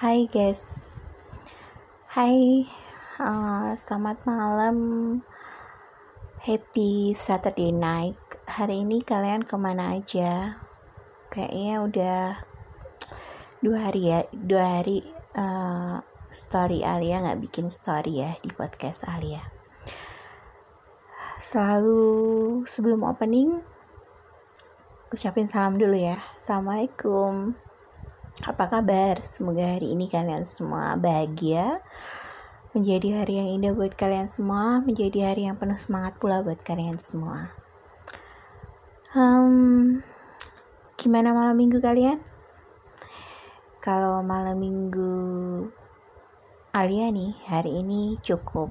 Hai guys, hai, uh, selamat malam, happy Saturday night. Hari ini kalian ke mana aja? Kayaknya udah dua hari ya, dua hari uh, story Alia nggak bikin story ya di podcast Alia. Selalu sebelum opening, ucapin salam dulu ya. Assalamualaikum. Apa kabar? Semoga hari ini kalian semua bahagia, menjadi hari yang indah buat kalian semua, menjadi hari yang penuh semangat pula buat kalian semua. Um, gimana malam minggu kalian? Kalau malam minggu Alia nih, hari ini cukup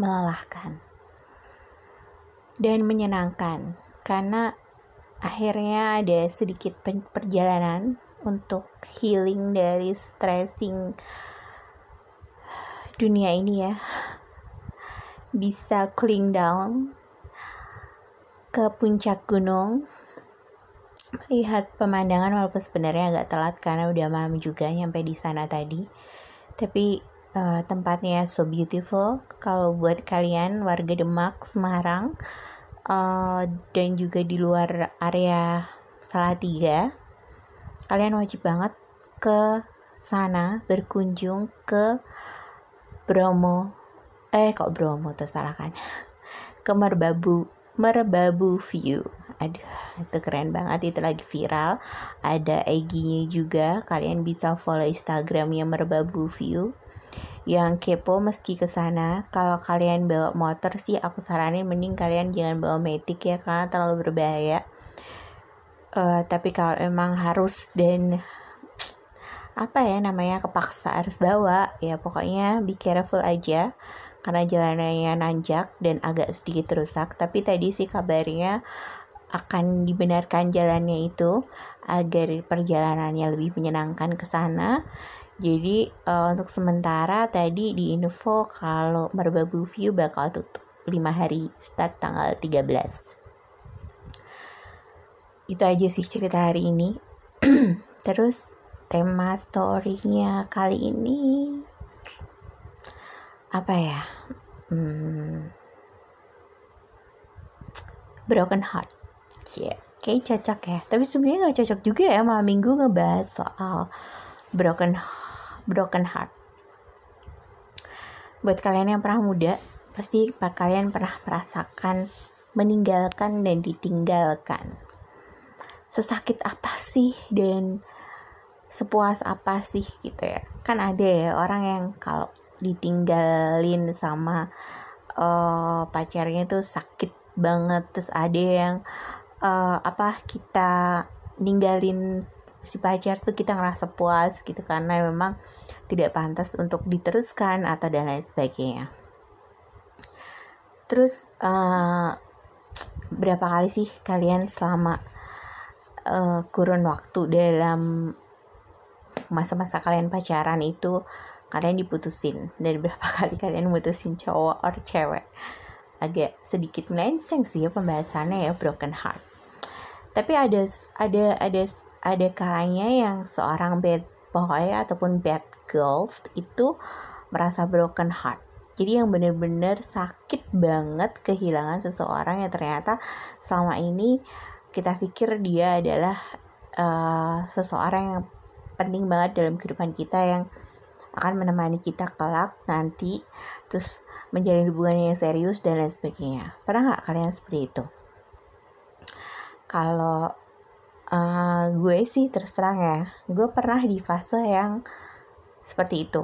melelahkan dan menyenangkan karena akhirnya ada sedikit perjalanan untuk healing dari stressing dunia ini ya. Bisa cooling down ke puncak gunung. Lihat pemandangan walaupun sebenarnya agak telat karena udah malam juga nyampe di sana tadi. Tapi uh, tempatnya so beautiful. Kalau buat kalian warga Demak Semarang uh, dan juga di luar area Salatiga kalian wajib banget ke sana berkunjung ke Bromo. Eh kok Bromo? Tuh salah kan ke Merbabu. Merbabu View. Aduh itu keren banget. Itu lagi viral. Ada IG-nya juga. Kalian bisa follow Instagramnya Merbabu View. Yang kepo meski ke sana kalau kalian bawa motor sih aku saranin mending kalian jangan bawa metik ya karena terlalu berbahaya uh, tapi kalau emang harus dan apa ya namanya kepaksa harus bawa ya pokoknya be careful aja. Karena jalanannya nanjak dan agak sedikit rusak. Tapi tadi sih kabarnya akan dibenarkan jalannya itu agar perjalanannya lebih menyenangkan ke sana. Jadi uh, untuk sementara tadi di info kalau Merbabu View bakal tutup 5 hari start tanggal 13 itu aja sih cerita hari ini. Terus tema storynya kali ini apa ya? Hmm, broken heart. Yeah. kayak cocok ya. Tapi sebenarnya nggak cocok juga ya malam minggu ngebahas soal broken broken heart. Buat kalian yang pernah muda pasti kalian pernah merasakan meninggalkan dan ditinggalkan sesakit apa sih? Dan sepuas apa sih gitu ya? Kan ada ya orang yang kalau ditinggalin sama uh, pacarnya tuh sakit banget. Terus ada yang uh, apa kita ninggalin si pacar tuh kita ngerasa puas gitu karena memang tidak pantas untuk diteruskan atau dan lain sebagainya. Terus uh, berapa kali sih kalian selama uh, kurun waktu dalam masa-masa kalian pacaran itu kalian diputusin. Dan berapa kali kalian mutusin cowok or cewek. Agak sedikit melenceng sih ya pembahasannya ya broken heart. Tapi ada ada ada ada kalanya yang seorang bad boy ataupun bad girls itu merasa broken heart. Jadi yang bener-bener sakit banget kehilangan seseorang yang ternyata selama ini kita pikir dia adalah uh, seseorang yang penting banget dalam kehidupan kita yang akan menemani kita kelak nanti terus menjalin hubungan yang serius dan lain sebagainya. Pernah nggak kalian seperti itu? Kalau uh, gue sih terus terang ya gue pernah di fase yang seperti itu.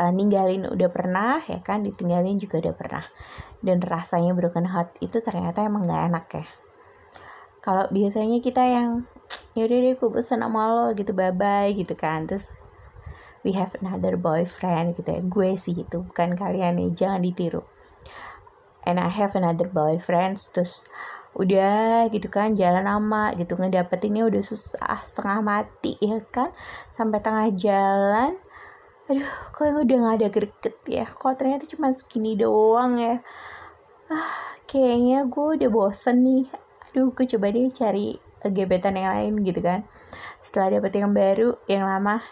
Uh, ninggalin udah pernah ya kan ditinggalin juga udah pernah. Dan rasanya broken heart itu ternyata emang gak enak ya kalau biasanya kita yang ya udah deh gue pesen sama lo gitu bye bye gitu kan. Terus we have another boyfriend gitu ya. Gue sih itu bukan kalian nih jangan ditiru. And I have another boyfriend terus udah gitu kan jalan lama gitu. Ngedapetinnya udah susah setengah mati ya kan. Sampai tengah jalan aduh kok udah gak ada greget ya. Kok ternyata cuma segini doang ya. Ah kayaknya gue udah bosen nih aduh gue coba deh cari gebetan yang lain gitu kan. Setelah dapet yang baru yang lama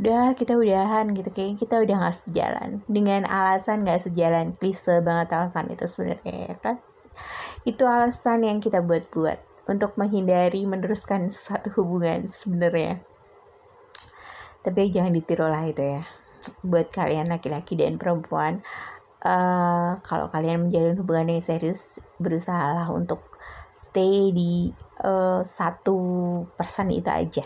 udah kita udahan gitu. Kayak kita udah nggak sejalan. Dengan alasan nggak sejalan. Klise banget alasan itu sebenarnya ya kan? Itu alasan yang kita buat-buat untuk menghindari meneruskan suatu hubungan sebenarnya. Tapi jangan ditiru lah itu ya. Buat kalian laki-laki dan perempuan uh, kalau kalian menjalin hubungan yang serius berusahalah untuk stay di uh, satu persen itu aja.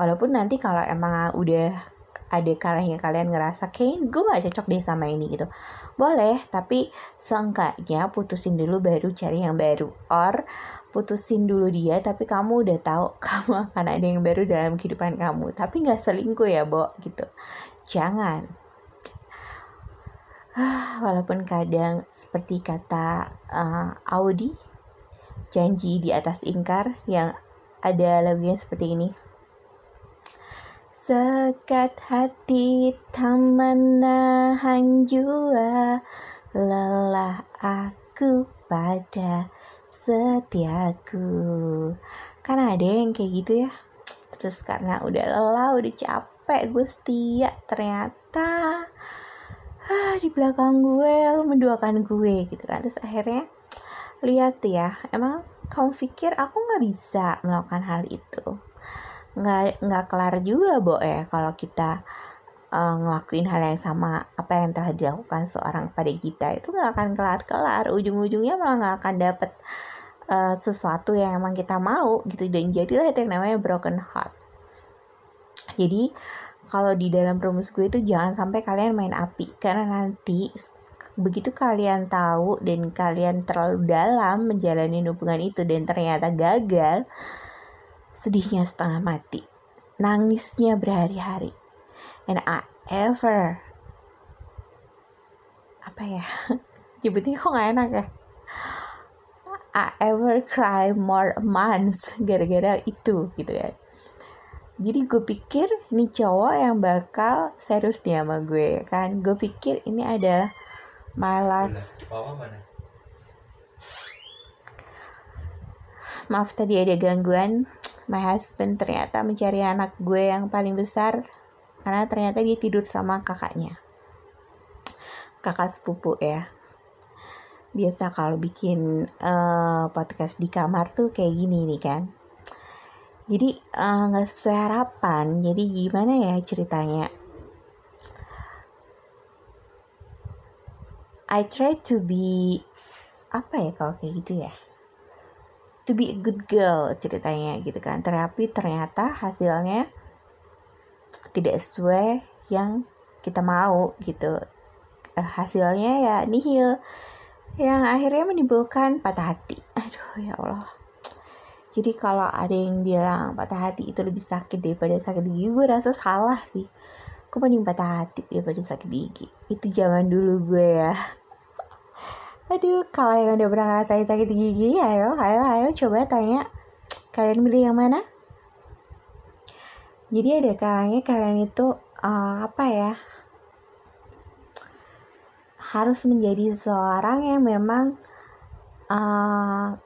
Walaupun nanti kalau emang udah ada kalanya kalian ngerasa kayak gue gak cocok deh sama ini gitu. Boleh tapi seenggaknya putusin dulu baru cari yang baru. Or putusin dulu dia tapi kamu udah tahu kamu akan ada yang baru dalam kehidupan kamu. Tapi nggak selingkuh ya bo gitu. Jangan. Walaupun kadang seperti kata uh, Audi janji di atas ingkar yang ada lagunya seperti ini. Sekat hati tak menahan Lelah aku pada setiaku. Karena ada yang kayak gitu ya. Terus karena udah lelah, udah capek gue setia Ternyata ah, di belakang gue lu menduakan gue gitu kan. Terus akhirnya lihat ya Emang kamu pikir aku gak bisa melakukan hal itu? Nggak nggak kelar juga bo ya kalau kita uh, ngelakuin hal yang sama apa yang telah dilakukan seorang pada kita. Itu nggak akan kelar kelar ujung-ujungnya malah nggak akan dapet uh, sesuatu yang emang kita mau gitu. Dan jadilah itu yang namanya broken heart. Jadi kalau di dalam rumus gue itu jangan sampai kalian main api. Karena nanti begitu kalian tahu dan kalian terlalu dalam menjalani hubungan itu dan ternyata gagal sedihnya setengah mati, nangisnya berhari-hari. And I ever apa ya? Nyebutnya kok gak enak ya? I ever cry more months gara-gara itu gitu ya. Jadi gue pikir ini cowok yang bakal serius nih sama gue kan? Gue pikir ini adalah my last. Maaf tadi ada gangguan. My husband ternyata mencari anak gue yang paling besar karena ternyata dia tidur sama kakaknya. Kakak sepupu ya. Biasa kalau bikin uh, podcast di kamar tuh kayak gini nih kan? Jadi eh, nggak uh, sesuai harapan. Jadi gimana ya ceritanya I try to be apa ya kalau kayak gitu ya? To be a good girl ceritanya gitu kan. Terapi ternyata hasilnya tidak sesuai yang kita mau gitu. Uh, hasilnya ya nihil. Yang akhirnya menimbulkan patah hati. Aduh ya Allah. Jadi kalau ada yang bilang patah hati itu lebih sakit daripada sakit gigi gue rasa salah sih. Gue mending patah hati daripada sakit gigi. Itu zaman dulu gue ya Aduh, kalau yang udah pernah ngerasain sakit gigi, ayo, ayo, ayo coba tanya kalian milih yang mana? Jadi ada kalanya kalian itu uh, apa ya? Harus menjadi seorang yang memang uh,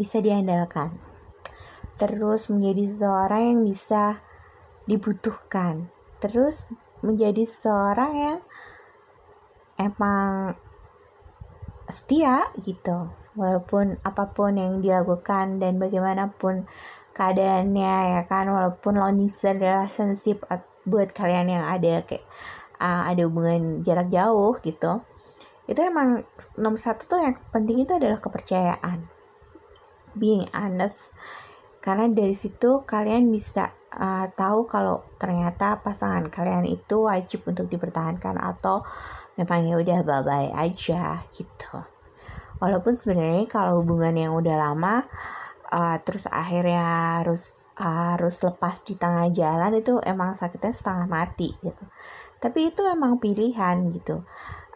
bisa diandalkan. Terus menjadi seorang yang bisa dibutuhkan. Terus menjadi seorang yang emang setia gitu. Walaupun apa pun yang dilakukan dan bagaimanapun keadaannya ya kan? Walaupun long distance relationship buat kalian yang ada kayak uh, ada hubungan jarak jauh gitu itu emang nomor satu tuh yang penting itu adalah kepercayaan. Being honest. Karena dari situ kalian bisa uh, tahu kalau ternyata pasangan kalian itu wajib untuk dipertahankan atau memang ya udah bye bye aja gitu. Walaupun sebenarnya kalau hubungan yang udah lama uh, terus akhirnya harus harus lepas di tengah jalan itu emang sakitnya setengah mati gitu. Tapi itu memang pilihan gitu.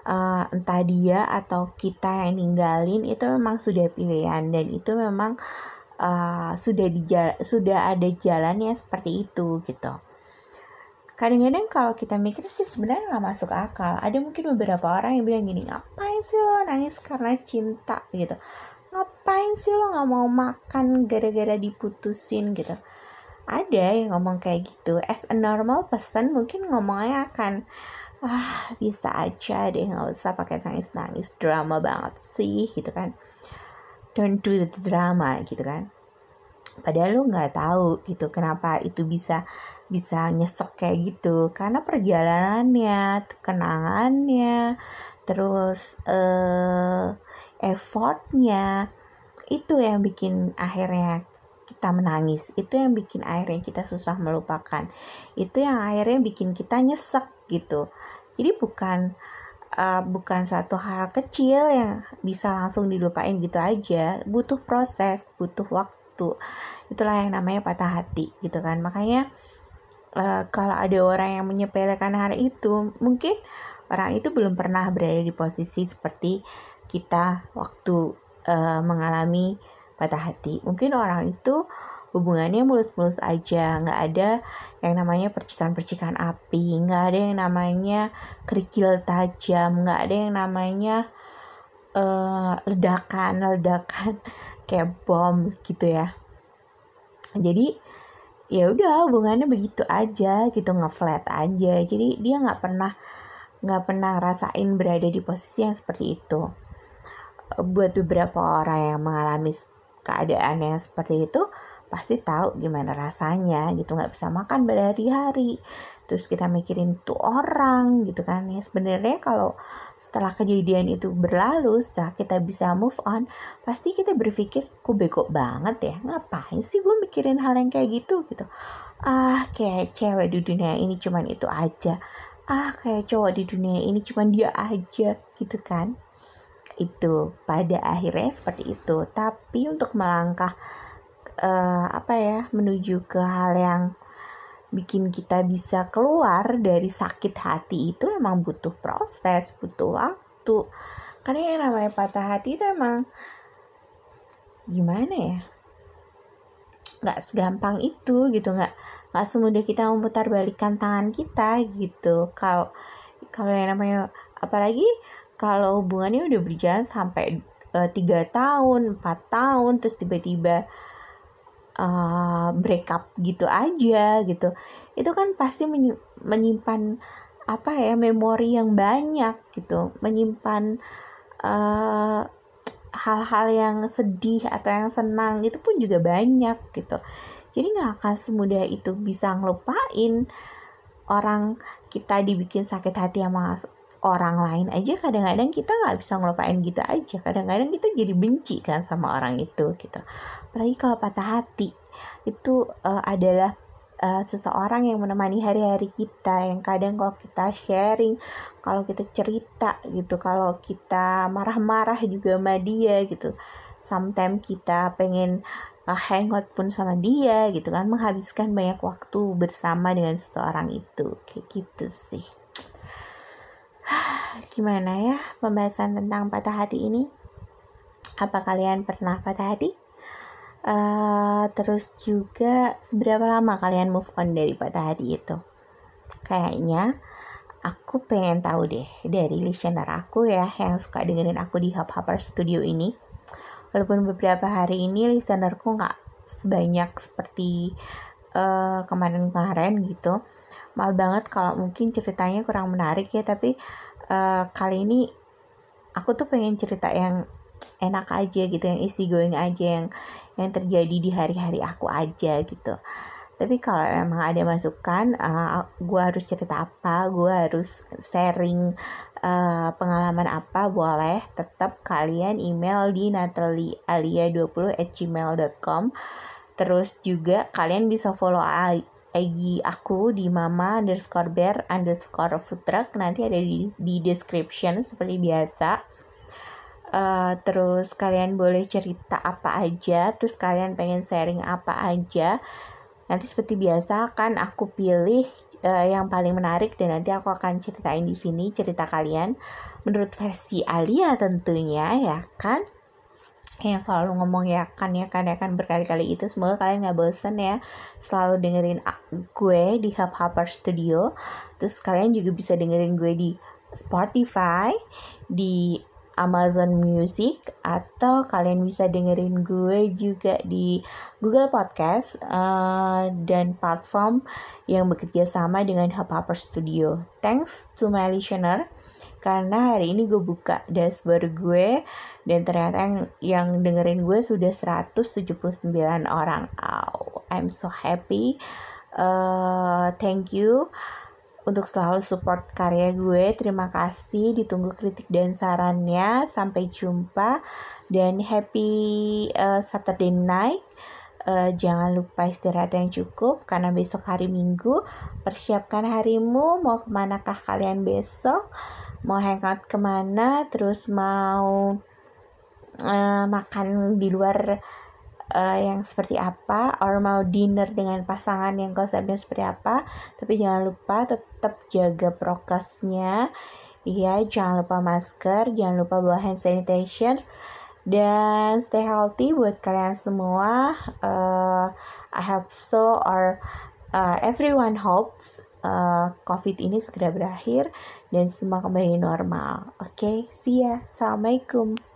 Uh, entah dia atau kita yang ninggalin itu memang sudah pilihan. Dan itu memang uh, sudah di sudah ada jalannya seperti itu gitu kadang-kadang kalau kita mikir sih sebenarnya nggak masuk akal. Ada mungkin beberapa orang yang bilang gini ngapain sih lo nangis karena cinta? Gitu. Ngapain sih lo nggak mau makan gara-gara diputusin? Gitu. Ada yang ngomong kayak gitu. As a normal person mungkin ngomongnya akan ah bisa aja deh nggak usah pakai nangis nangis drama banget sih gitu kan. Don't do the drama gitu kan. Padahal lu nggak tahu gitu kenapa itu bisa bisa nyesek kayak gitu. Karena perjalanannya kenangannya terus uh, effortnya itu yang bikin akhirnya kita menangis. Itu yang bikin akhirnya kita susah melupakan. Itu yang akhirnya bikin kita nyesek gitu. Jadi bukan uh, bukan suatu hal kecil yang bisa langsung dilupain gitu aja. Butuh proses butuh waktu. Itulah yang namanya patah hati gitu kan. Makanya uh, kalau ada orang yang menyepelekan hal itu mungkin orang itu belum pernah berada di posisi seperti kita waktu uh, mengalami patah hati. Mungkin orang itu hubungannya mulus-mulus aja nggak ada yang namanya percikan-percikan api nggak ada yang namanya kerikil tajam nggak ada yang namanya uh, ledakan ledakan kayak bom gitu ya. Jadi ya udah hubungannya begitu aja gitu ngeflat aja. Jadi dia nggak pernah nggak pernah rasain berada di posisi yang seperti itu. Buat beberapa orang yang mengalami keadaan yang seperti itu pasti tahu gimana rasanya gitu. Nggak bisa makan berhari-hari. Terus kita mikirin tuh orang gitu kan. Ya sebenarnya kalau setelah kejadian itu berlalu setelah kita bisa move on pasti kita berpikir ku bego banget ya? Ngapain sih gue mikirin hal yang kayak gitu? Gitu. Ah kayak cewek di dunia ini cuman itu aja. Ah kayak cowok di dunia ini cuman dia aja. Gitu kan? Itu pada akhirnya seperti itu. Tapi untuk melangkah uh, apa ya menuju ke hal yang bikin kita bisa keluar dari sakit hati itu emang butuh proses butuh waktu. Karena yang namanya patah hati itu emang gimana ya? Nggak segampang itu gitu nggak nggak semudah kita memutar balikan tangan kita gitu. Kalau kalau yang namanya apalagi kalau hubungannya udah berjalan sampai eh, tiga tahun, empat tahun, terus tiba-tiba uh, break up gitu aja gitu, itu kan pasti menyimpan apa ya memori yang banyak gitu, menyimpan eh, hal-hal yang sedih atau yang senang itu pun juga banyak gitu. Jadi nggak akan semudah itu bisa ngelupain orang kita dibikin sakit hati sama orang lain aja kadang-kadang kita nggak bisa ngelupain gitu aja. Kadang-kadang kita jadi benci kan sama orang itu gitu. Apalagi kalau patah hati itu uh, adalah uh, seseorang yang menemani hari-hari kita yang kadang kalau kita sharing kalau kita cerita gitu kalau kita marah-marah juga sama dia gitu. Sometimes kita pengen uh, hangout pun sama dia gitu kan menghabiskan banyak waktu bersama dengan seseorang itu. Kayak gitu sih Gimana ya pembahasan tentang patah hati ini? Apa kalian pernah patah hati? Uh, terus juga seberapa lama kalian move on dari patah hati itu? Kayaknya aku pengen tahu deh dari listener aku ya yang suka dengerin aku di Hub Hopper Studio ini. Walaupun beberapa hari ini listenerku nggak sebanyak seperti uh, kemarin-kemarin gitu. Mal banget kalau mungkin ceritanya kurang menarik ya, tapi uh, kali ini aku tuh pengen cerita yang enak aja gitu yang isi going aja yang yang terjadi di hari-hari aku aja gitu. Tapi kalau emang ada masukan uh, gue harus cerita apa gue harus sharing uh, pengalaman apa boleh tetap kalian email di nataliealia20 at gmail.com terus juga kalian bisa follow IG aku di mama underscore bear underscore food truck. Nanti ada di, di description seperti biasa. Uh, terus kalian boleh cerita apa aja terus kalian pengen sharing apa aja. Nanti seperti biasa kan aku pilih uh, yang paling menarik dan nanti aku akan ceritain di sini cerita kalian. Menurut versi Alia tentunya ya kan yang selalu ngomong ya kan ya kan ya kan berkali-kali itu. Semoga kalian nggak bosen ya selalu dengerin gue di Hub Hopper Studio. Terus kalian juga bisa dengerin gue di Spotify di Amazon Music atau kalian bisa dengerin gue juga di Google Podcast uh, dan platform yang bekerja sama dengan Hubhopper Studio. Thanks to my listener karena hari ini gue buka dashboard gue dan ternyata yang, yang dengerin gue sudah 179 orang. Oh, I'm so happy. Uh, thank you untuk selalu support karya gue. Terima kasih, ditunggu kritik dan sarannya. Sampai jumpa dan happy uh, Saturday night. Uh, jangan lupa istirahat yang cukup karena besok hari Minggu. Persiapkan harimu, mau ke manakah kalian besok? Mau hangout ke mana? Terus mau uh, makan di luar uh, yang seperti apa or mau dinner dengan pasangan yang konsepnya seperti apa tapi jangan lupa tetap jaga prokesnya iya jangan lupa masker jangan lupa bawa hand sanitizer dan stay healthy buat kalian semua uh, I hope so or uh, everyone hopes uh, COVID ini segera berakhir dan semua kembali normal. Oke, okay? see ya. Assalamualaikum.